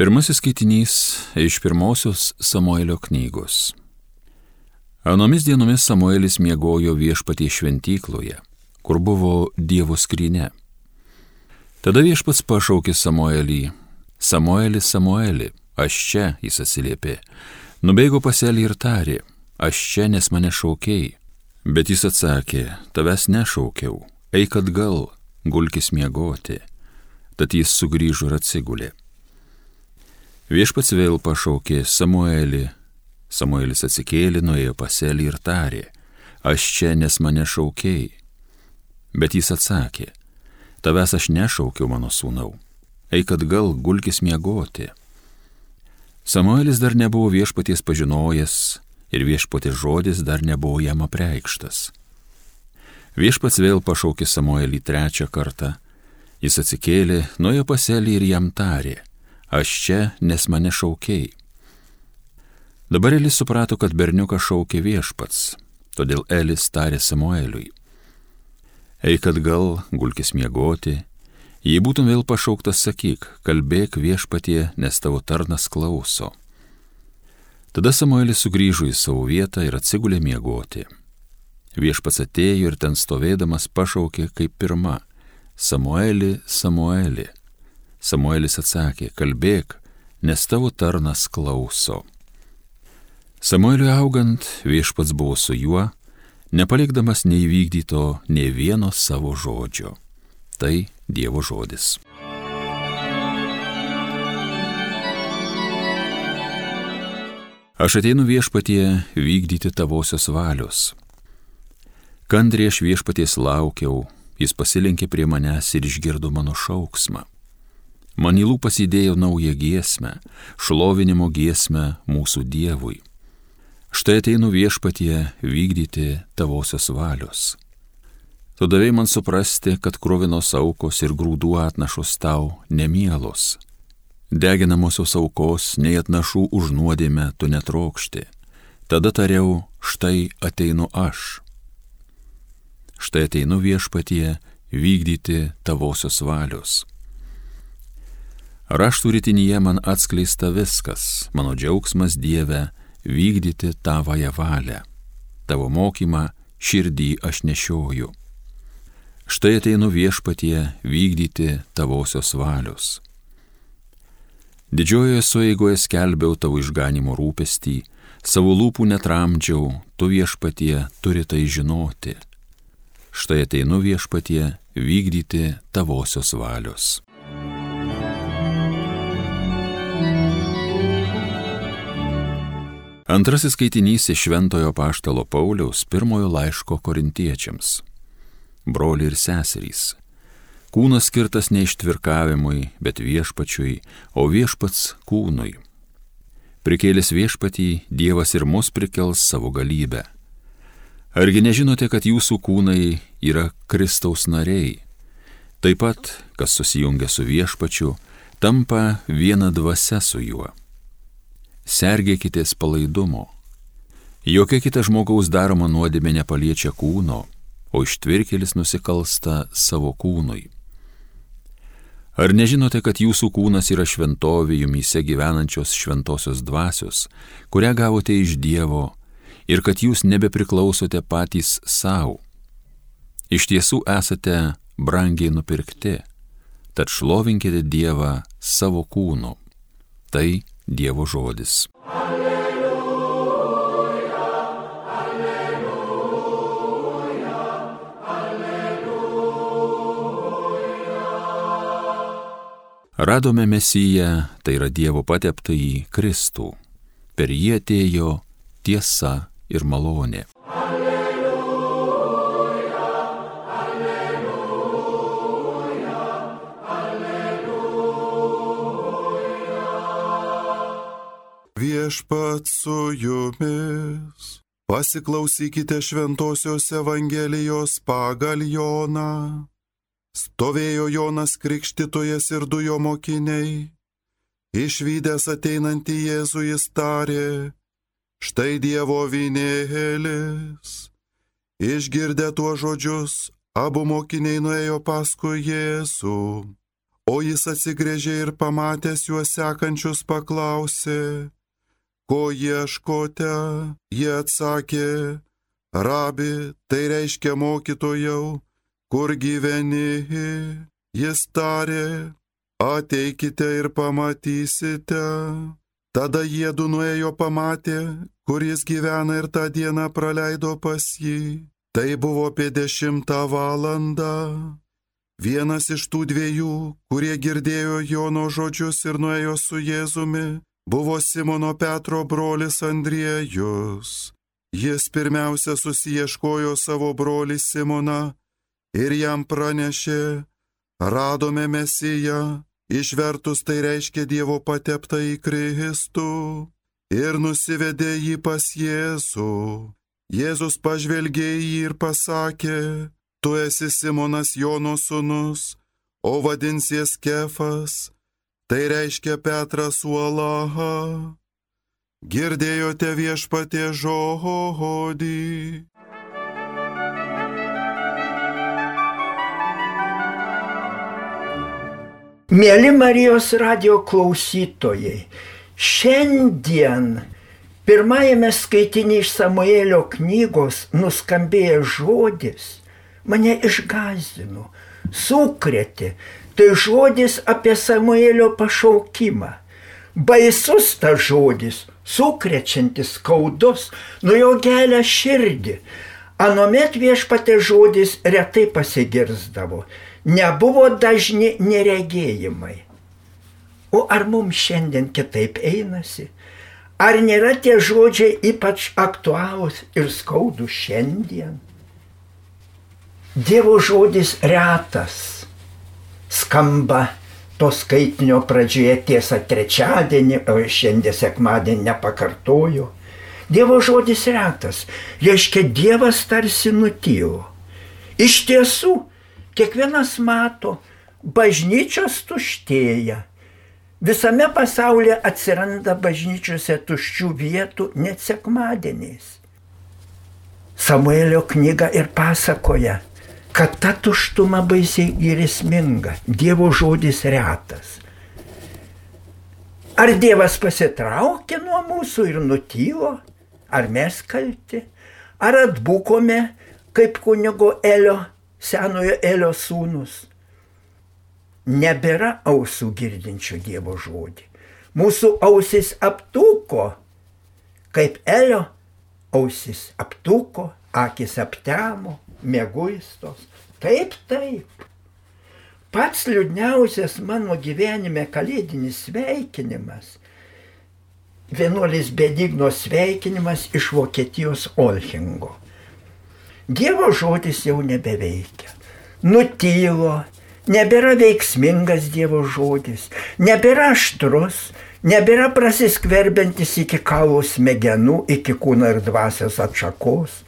Pirmasis skaitinys iš pirmosios Samuelio knygos. Anomis dienomis Samuelis miegojo viešpatie šventykloje, kur buvo Dievo skryne. Tada viešpats pašaukė Samuelį. Samueli, Samueli, aš čia, jis atsiliepė. Nubėgo paselį ir tarė, aš čia, nes mane šaukiai. Bet jis atsakė, tavęs nešaukiau, eik atgal, gulkis miegoti. Tad jis sugrįžo ir atsigulė. Viešpats vėl pašaukė Samuelį. Samuelis atsikėlė, nuėjo paselį ir tarė, aš čia, nes mane šaukiai. Bet jis atsakė, tavęs aš nešaukiau mano sūnau, eik atgal, gulkis miegoti. Samuelis dar nebuvo viešpaties pažinojęs ir viešpatės žodis dar nebuvo jam apreikštas. Viešpats vėl pašaukė Samuelį trečią kartą, jis atsikėlė, nuėjo paselį ir jam tarė, aš čia, nes mane šaukiai. Dabar Elis suprato, kad berniuką šaukė viešpats, todėl Elis tarė Samueliui. Eik atgal, gulkis miegoti, jei būtum vėl pašauktas, sakyk, kalbėk viešpatie, nes tavo tarnas klauso. Tada Samuelis sugrįžo į savo vietą ir atsigulė miegoti. Viešpats atėjo ir ten stovėdamas pašaukė kaip pirma - Samueli, Samueli. Samuelis atsakė, kalbėk, nes tavo tarnas klauso. Samueliui augant viešpats buvo su juo, nepalikdamas neįvykdyto ne vieno savo žodžio. Tai Dievo žodis. Aš ateinu viešpatie vykdyti tavosios valios. Kandrė aš viešpaties laukiau, jis pasilenkė prie manęs ir išgirdo mano šauksmą. Man į lūpas įdėjo naują giesmę, šlovinimo giesmę mūsų Dievui. Štai ateinu viešpatie vykdyti tavosios valios. Tu davai man suprasti, kad krovinos aukos ir grūdų atnašos tau nemielos. Deginamosios aukos, nei atnašų už nuodėmę tu netrokšti. Tada tariau, štai ateinu aš. Štai ateinu viešpatie vykdyti tavosios valios. Raštų rytinyje man atskleista viskas, mano džiaugsmas Dieve vykdyti tavąją valią. Tavo mokymą širdį aš nešioju. Štai ateinu viešpatie vykdyti tavosios valios. Didžiojoje sueigoje skelbiau tavo išganimo rūpestį, savo lūpų netramdžiau, tu viešpatie turi tai žinoti. Štai ateinu viešpatie vykdyti tavosios valios. Antrasis skaitinys iš Šventojo Paštalo Pauliaus pirmojo laiško korintiečiams. Broliai ir seserys. Kūnas skirtas ne ištvirkavimui, bet viešpačiui, o viešpats kūnui. Prikėlęs viešpatį, Dievas ir mus prikels savo galybę. Argi nežinote, kad jūsų kūnai yra Kristaus nariai? Taip pat, kas susijungia su viešpačiu, tampa viena dvasia su juo sergėkitės palaidumo. Jokia kita žmogaus daroma nuodėmė nepaliečia kūno, o ištvirkelis nusikalsta savo kūnui. Ar nežinote, kad jūsų kūnas yra šventovė jumyse gyvenančios šventosios dvasios, kurią gavote iš Dievo ir kad jūs nebepriklausote patys savo? Iš tiesų esate brangiai nupirkti, tad šlovinkite Dievą savo kūnu. Tai Dievo žodis. Alleluja, alleluja, alleluja. Radome Mesiją, tai yra Dievo pateptąjį Kristų. Per jį atėjo tiesa ir malonė. Viešpat su jumis. Pasiklausykite Šventojios Evangelijos pagal Joną. Stovėjo Jonas Krikštytojas ir du jo mokiniai. Išvykęs ateinantį Jėzų jis tarė, štai Dievo vynėlis. Išgirdę tuos žodžius, abu mokiniai nuėjo paskui Jėzų. O jis atsigrėžė ir pamatęs juos sekančius paklausė, ko ieškote? Jie atsakė, rabi, tai reiškia mokytojau, kur gyveni? Jis tarė, ateikite ir pamatysite. Tada jie du nuėjo pamatė, kur jis gyvena ir tą dieną praleido pas jį. Tai buvo apie dešimtą valandą. Vienas iš tų dviejų, kurie girdėjo Jono žodžius ir nuėjo su Jėzumi, buvo Simono Petro brolis Andriejus. Jis pirmiausia susieškojo savo brolį Simoną ir jam pranešė, radome Mesiją, išvertus tai reiškia Dievo pateptą į Kristų, ir nusivedė jį pas Jėzų. Jėzus pažvelgė į jį ir pasakė, Tu esi Simonas Jono sūnus, o vadinsies Kefas, tai reiškia Petras Uolaha. Girdėjote viešpatie žodį. Mėly Marijos radio klausytojai, šiandien pirmajame skaitinį iš Samuelio knygos nuskambėjęs žodis mane išgazdino, sukrėtė. Tai žodis apie Samuelio pašaukimą. Baisus tas žodis, sukrečiantis, skaudus, nuo jo gelia širdį. Anomet viešpatė žodis retai pasigirzdavo, nebuvo dažni neregėjimai. O ar mums šiandien kitaip einasi? Ar nėra tie žodžiai ypač aktualūs ir skaudus šiandien? Dievo žodis retas skamba to skaitinio pradžioje tiesa trečiadienį, o šiandien sekmadienį nepakartoju. Dievo žodis retas, reiškia Dievas tarsi nutylo. Iš tiesų, kiekvienas mato, bažnyčios tuštėja. Visame pasaulyje atsiranda bažnyčiose tuščių vietų net sekmadieniais. Samuelio knyga ir pasakoja, kad ta tuštuma baisiai grėsminga, Dievo žodis retas. Ar Dievas pasitraukė nuo mūsų ir nutylo, ar mes kalti, ar atbūkome kaip kunigo Elio, senojo Elio sūnus. Nebėra ausų girdinčių Dievo žodį. Mūsų ausis aptuko, kaip Elio ausis aptuko, akis aptemo, mėguistos. Taip, taip. Pats liūdniausias mano gyvenime kalėdinis sveikinimas. Vienuolis Bedigno sveikinimas iš Vokietijos Olchingo. Dievo žodis jau nebeveikia. Nutylo, nebėra veiksmingas Dievo žodis, nebėra aštrus, nebėra prasiskverbiantis iki kaulų smegenų, iki kūno ir dvasios atšakos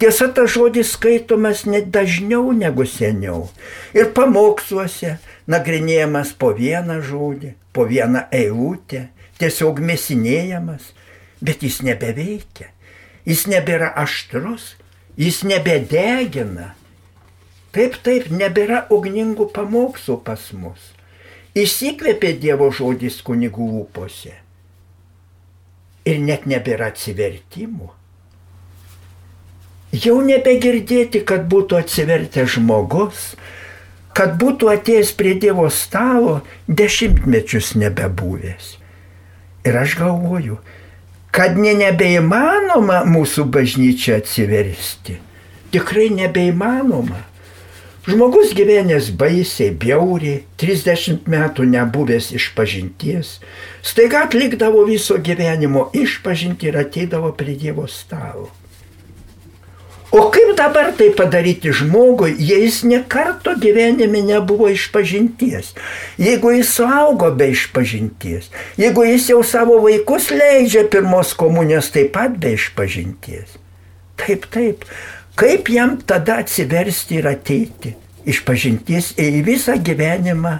Tiesa, tas žodis skaitomas net dažniau negu seniau. Ir pamoksluose nagrinėjamas po vieną žodį, po vieną eilutę, tiesiog mesinėjamas, bet jis nebeveikia. Jis nebėra aštrus, jis nebedegina. Taip, taip, nebėra ugningų pamokslų pas mus. Išsikvėpė Dievo žodis kunigų lūpose. Ir net nebėra atsivertimų jau nebegirdėti, kad būtų atsivertęs žmogus, kad būtų atėjęs prie Dievo stalo dešimtmečius nebebūvęs. Ir aš galvoju, kad ne nebeįmanoma mūsų bažnyčia atsiversti. Tikrai nebeįmanoma. Žmogus gyvenęs baisiai, bjauriai, 30 metų nebuvęs iš pažinties, staiga atlikdavo viso gyvenimo išpažinti ir ateidavo prie Dievo stalo. O kaip dabar tai padaryti žmogui, jei jis nekarto gyvenime nebuvo išpažinties, jeigu jis suaugo be išpažinties, jeigu jis jau savo vaikus leidžia pirmos komunijos taip pat be išpažinties. Taip, taip, kaip jam tada atsiversti ir ateiti išpažinties į visą gyvenimą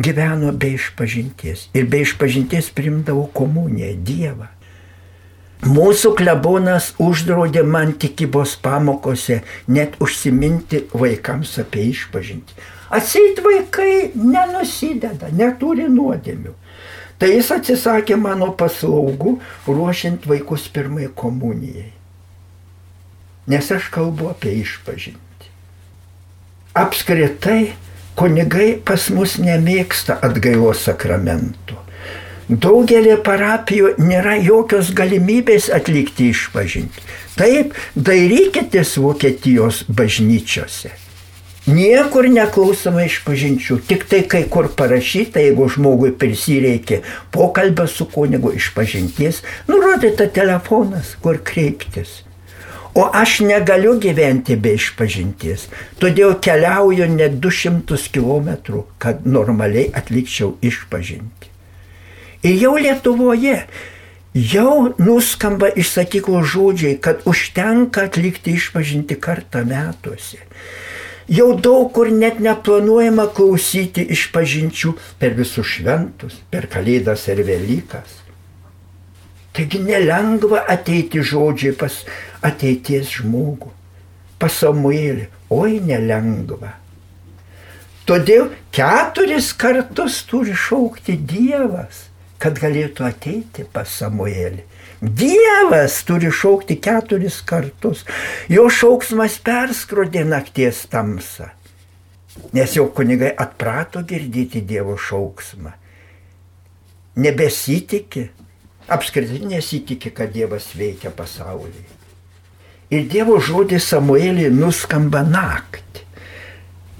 gyveno be išpažinties ir be išpažinties primdavo komuniją, Dievą. Mūsų klebonas uždraudė man tikybos pamokose net užsiminti vaikams apie išpažinti. Atseit vaikai nenusideda, neturi nuodėmių. Tai jis atsisakė mano paslaugų, ruošiant vaikus pirmai komunijai. Nes aš kalbu apie išpažinti. Apskritai, kunigai pas mus nemėgsta atgailos sakramentų. Daugelį parapijų nėra jokios galimybės atlikti išpažinti. Taip, dairykitės Vokietijos bažnyčiose. Niekur neklausoma iš pažinčių, tik tai kai kur parašyta, jeigu žmogui prisireikia pokalbio su kunigu iš pažinties, nurodyta telefonas, kur kreiptis. O aš negaliu gyventi be išpažinties, todėl keliauju net 200 km, kad normaliai atlikčiau išpažinti. Ir jau Lietuvoje jau nuskamba iš sakyklos žodžiai, kad užtenka atlikti išpažinti kartą metuose. Jau daug kur net neplanuojama klausyti iš pažinčių per visus šventus, per Kalėdas ir Velykas. Taigi nelengva ateiti žodžiai pas ateities žmogų, pas Samuelį, oi nelengva. Todėl keturis kartus turi šaukti Dievas, kad galėtų ateiti pas Samuelį. Dievas turi šaukti keturis kartus. Jo šauksmas perskrodė nakties tamsą. Nes jau kunigai atprato girdėti Dievo šauksmą. Nebesitikė, apskritai nesitikė, kad Dievas veikia pasaulyje. Ir Dievo žodis Samuelį nuskamba naktį,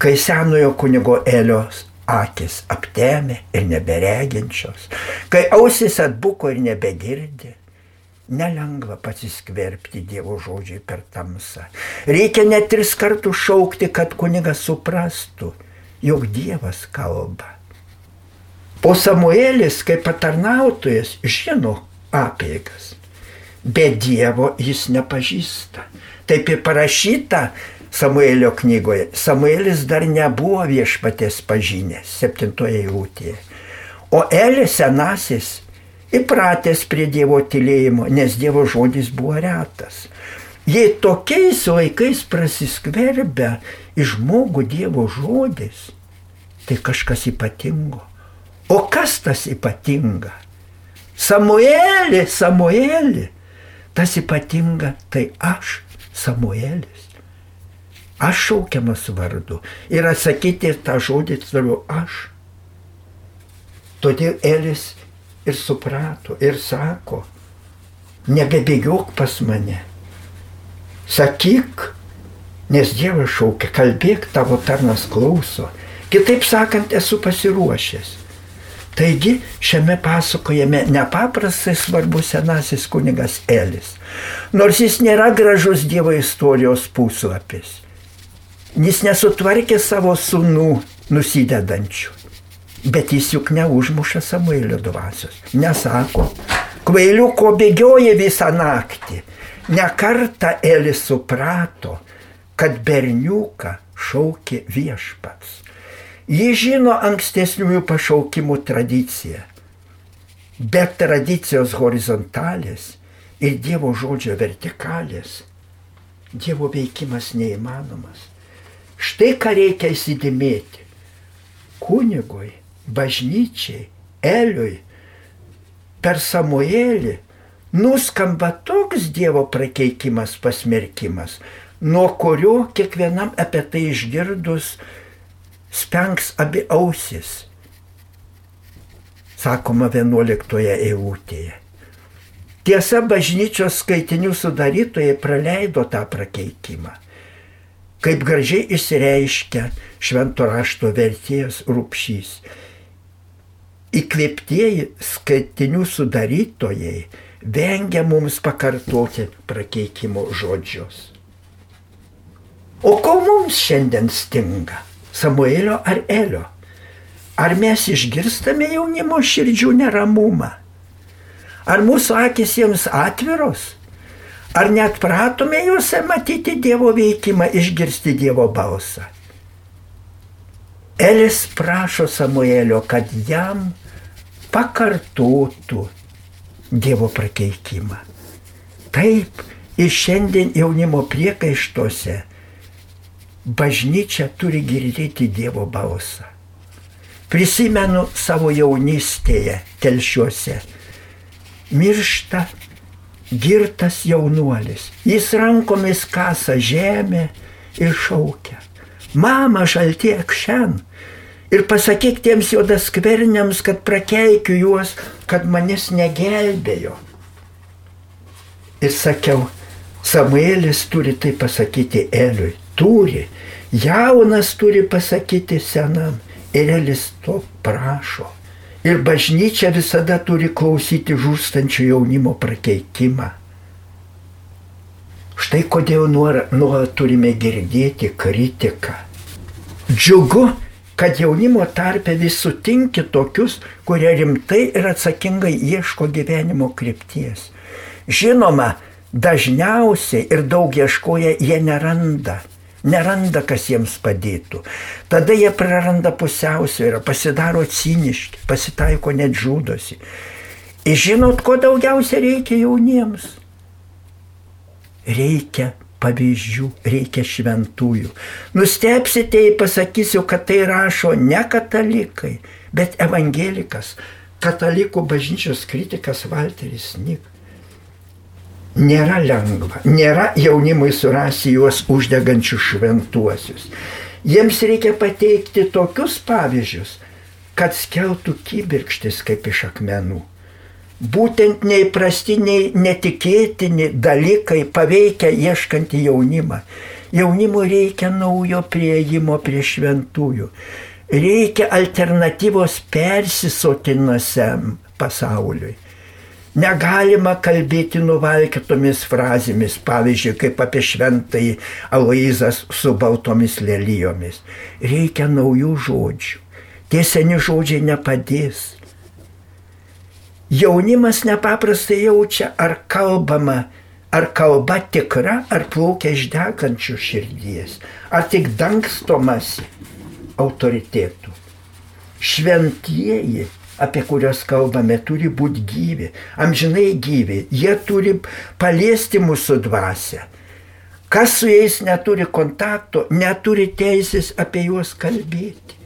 kai senojo kunigo Elios akis aptemė ir nebereginčios, kai ausis atbuko ir nebegirdė Nelengva pasiskverbti Dievo žodžiai per tamsą. Reikia net tris kartus šaukti, kad kunigas suprastų, jog Dievas kalba. O Samuelis, kaip patarnautojas, žino apėgas, bet Dievo jis nepažįsta. Taip ir parašyta Samuelio knygoje. Samuelis dar nebuvo viešpatės pažinęs, septintoje eilutėje. O Elis senasis įpratęs prie Dievo tylėjimo, nes Dievo žodis buvo retas. Jei tokiais laikais prasiskverbia į žmogų Dievo žodis, tai kažkas ypatingo. O kas tas ypatinga? Samuelį, Samuelį. Tas ypatinga tai aš, Samuelis. Aš šaukiamas vardu. Ir atsakyti tą žodį turiu aš. Todėl Elis ir suprato ir sako, nebebėgiok pas mane. Sakyk, nes Dievas šaukia, kalbėk, tavo tarnas klauso. Kitaip sakant, esu pasiruošęs. Taigi šiame pasakojame nepaprastai svarbus senasis kunigas Elis. Nors jis nėra gražus Dievo istorijos puslapis. Jis nesutvarkė savo sunų nusidedančių. Bet jis juk neužmuša Samuelio dvasios. Nesako, kvailiuko bėgioja visą naktį. Nekarta Elis suprato, kad berniuką šaukė viešpats. Jis žino ankstesniųjų pašaukimų tradiciją. Bet tradicijos horizontalės ir Dievo žodžio vertikalės, Dievo veikimas neįmanomas. Štai ką reikia įsidėmėti. Kunigui bažnyčiai, Eliui, per Samuelį nuskamba toks Dievo prakeikimas, pasmerkimas, nuo kurio kiekvienam apie tai išgirdus spengs abi ausis. Sakoma 11 eilutėje. Tiesa, bažnyčios skaitinių sudarytojai praleido tą prakeikimą. Kaip gražiai išsireiškia švento rašto vertėjas rūpšys įkvėptieji skaitinių sudarytojai vengia mums pakartoti prakeikimo žodžius. O ko mums šiandien stinga? Samuelio ar Elio? Ar mes išgirstame jaunimo širdžių neramumą? Ar mūsų akis jiems atviros? Ar net pratome juose matyti Dievo veikimą, išgirsti Dievo balsą? Elis prašo Samuelio, kad jam pakartotų Dievo prakeikimą. Taip ir šiandien jaunimo priekaištuose bažnyčia turi girdėti Dievo balsą. Prisimenu savo jaunystėje telšiuose. Miršta girtas jaunuolis. Jis rankomis kasa žemę ir šaukia. Mama šaltiek šiandien. Ir pasakyk tiems juodas skverniams, kad prakeikiu juos, kad manis negelbėjo. Ir sakiau, Samuelis turi tai pasakyti Eliui. Turi. Jaunas turi pasakyti senam. Ir Elis to prašo. Ir bažnyčia visada turi klausyti žūstančio jaunimo prakeikimą. Štai kodėl nuolat turime girdėti kritiką. Džiugu, kad jaunimo tarpe vis sutinki tokius, kurie rimtai ir atsakingai ieško gyvenimo krypties. Žinoma, dažniausiai ir daug ieškoja jie neranda. Neranda, kas jiems padėtų. Tada jie praranda pusiausvyrą, pasidaro ciniški, pasitaiko net žudosi. Ir žinot, ko daugiausia reikia jauniems? Reikia pavyzdžių, reikia šventųjų. Nustepsite, jei pasakysiu, kad tai rašo ne katalikai, bet evangelikas, katalikų bažnyčios kritikas Walteris Nik. Nėra lengva, nėra jaunimui surasti juos uždegančius šventuosius. Jiems reikia pateikti tokius pavyzdžius, kad skeltų kibirkštis kaip iš akmenų. Būtent neįprastiniai, netikėtini dalykai paveikia ieškantį jaunimą. Jaunimui reikia naujo prieimo prie šventųjų. Reikia alternatyvos persisotinusiam pasauliui. Negalima kalbėti nuvalkitomis frazėmis, pavyzdžiui, kaip apie šventai Aloizas su baltomis lelyjomis. Reikia naujų žodžių. Tie seni žodžiai nepadės. Jaunimas nepaprastai jaučia, ar kalbama, ar kalba tikra, ar plaukia iš degančių širdies, ar tik dangstomasi autoritetų. Šventieji apie kuriuos kalbame, turi būti gyvi, amžinai gyvi, jie turi paliesti mūsų dvasę. Kas su jais neturi kontakto, neturi teisės apie juos kalbėti.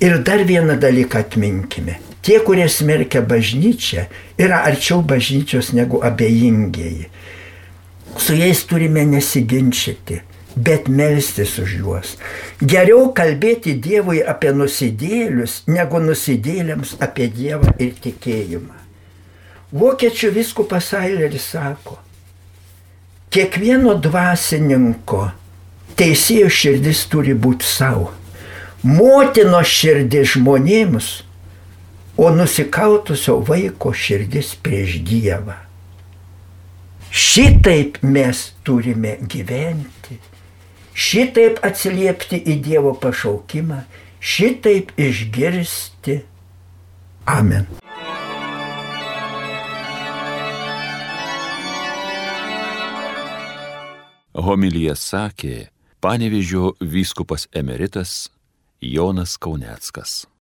Ir dar vieną dalyką atminkime. Tie, kurie smerkia bažnyčią, yra arčiau bažnyčios negu abejingieji. Su jais turime nesiginčyti bet melstis už juos. Geriau kalbėti Dievui apie nusidėlius, negu nusidėliams apie Dievą ir tikėjimą. Vokiečių viskupas Aileris sako, kiekvieno dvasininko teisėjo širdis turi būti savo. Motino širdis žmonėms, o nusikaltusio vaiko širdis prieš Dievą. Šitaip mes turime gyventi šitaip atsiliepti į Dievo pašaukimą, šitaip išgirsti. Amen. Homilyje sakė panevižio vyskupas emeritas Jonas Kauneckas.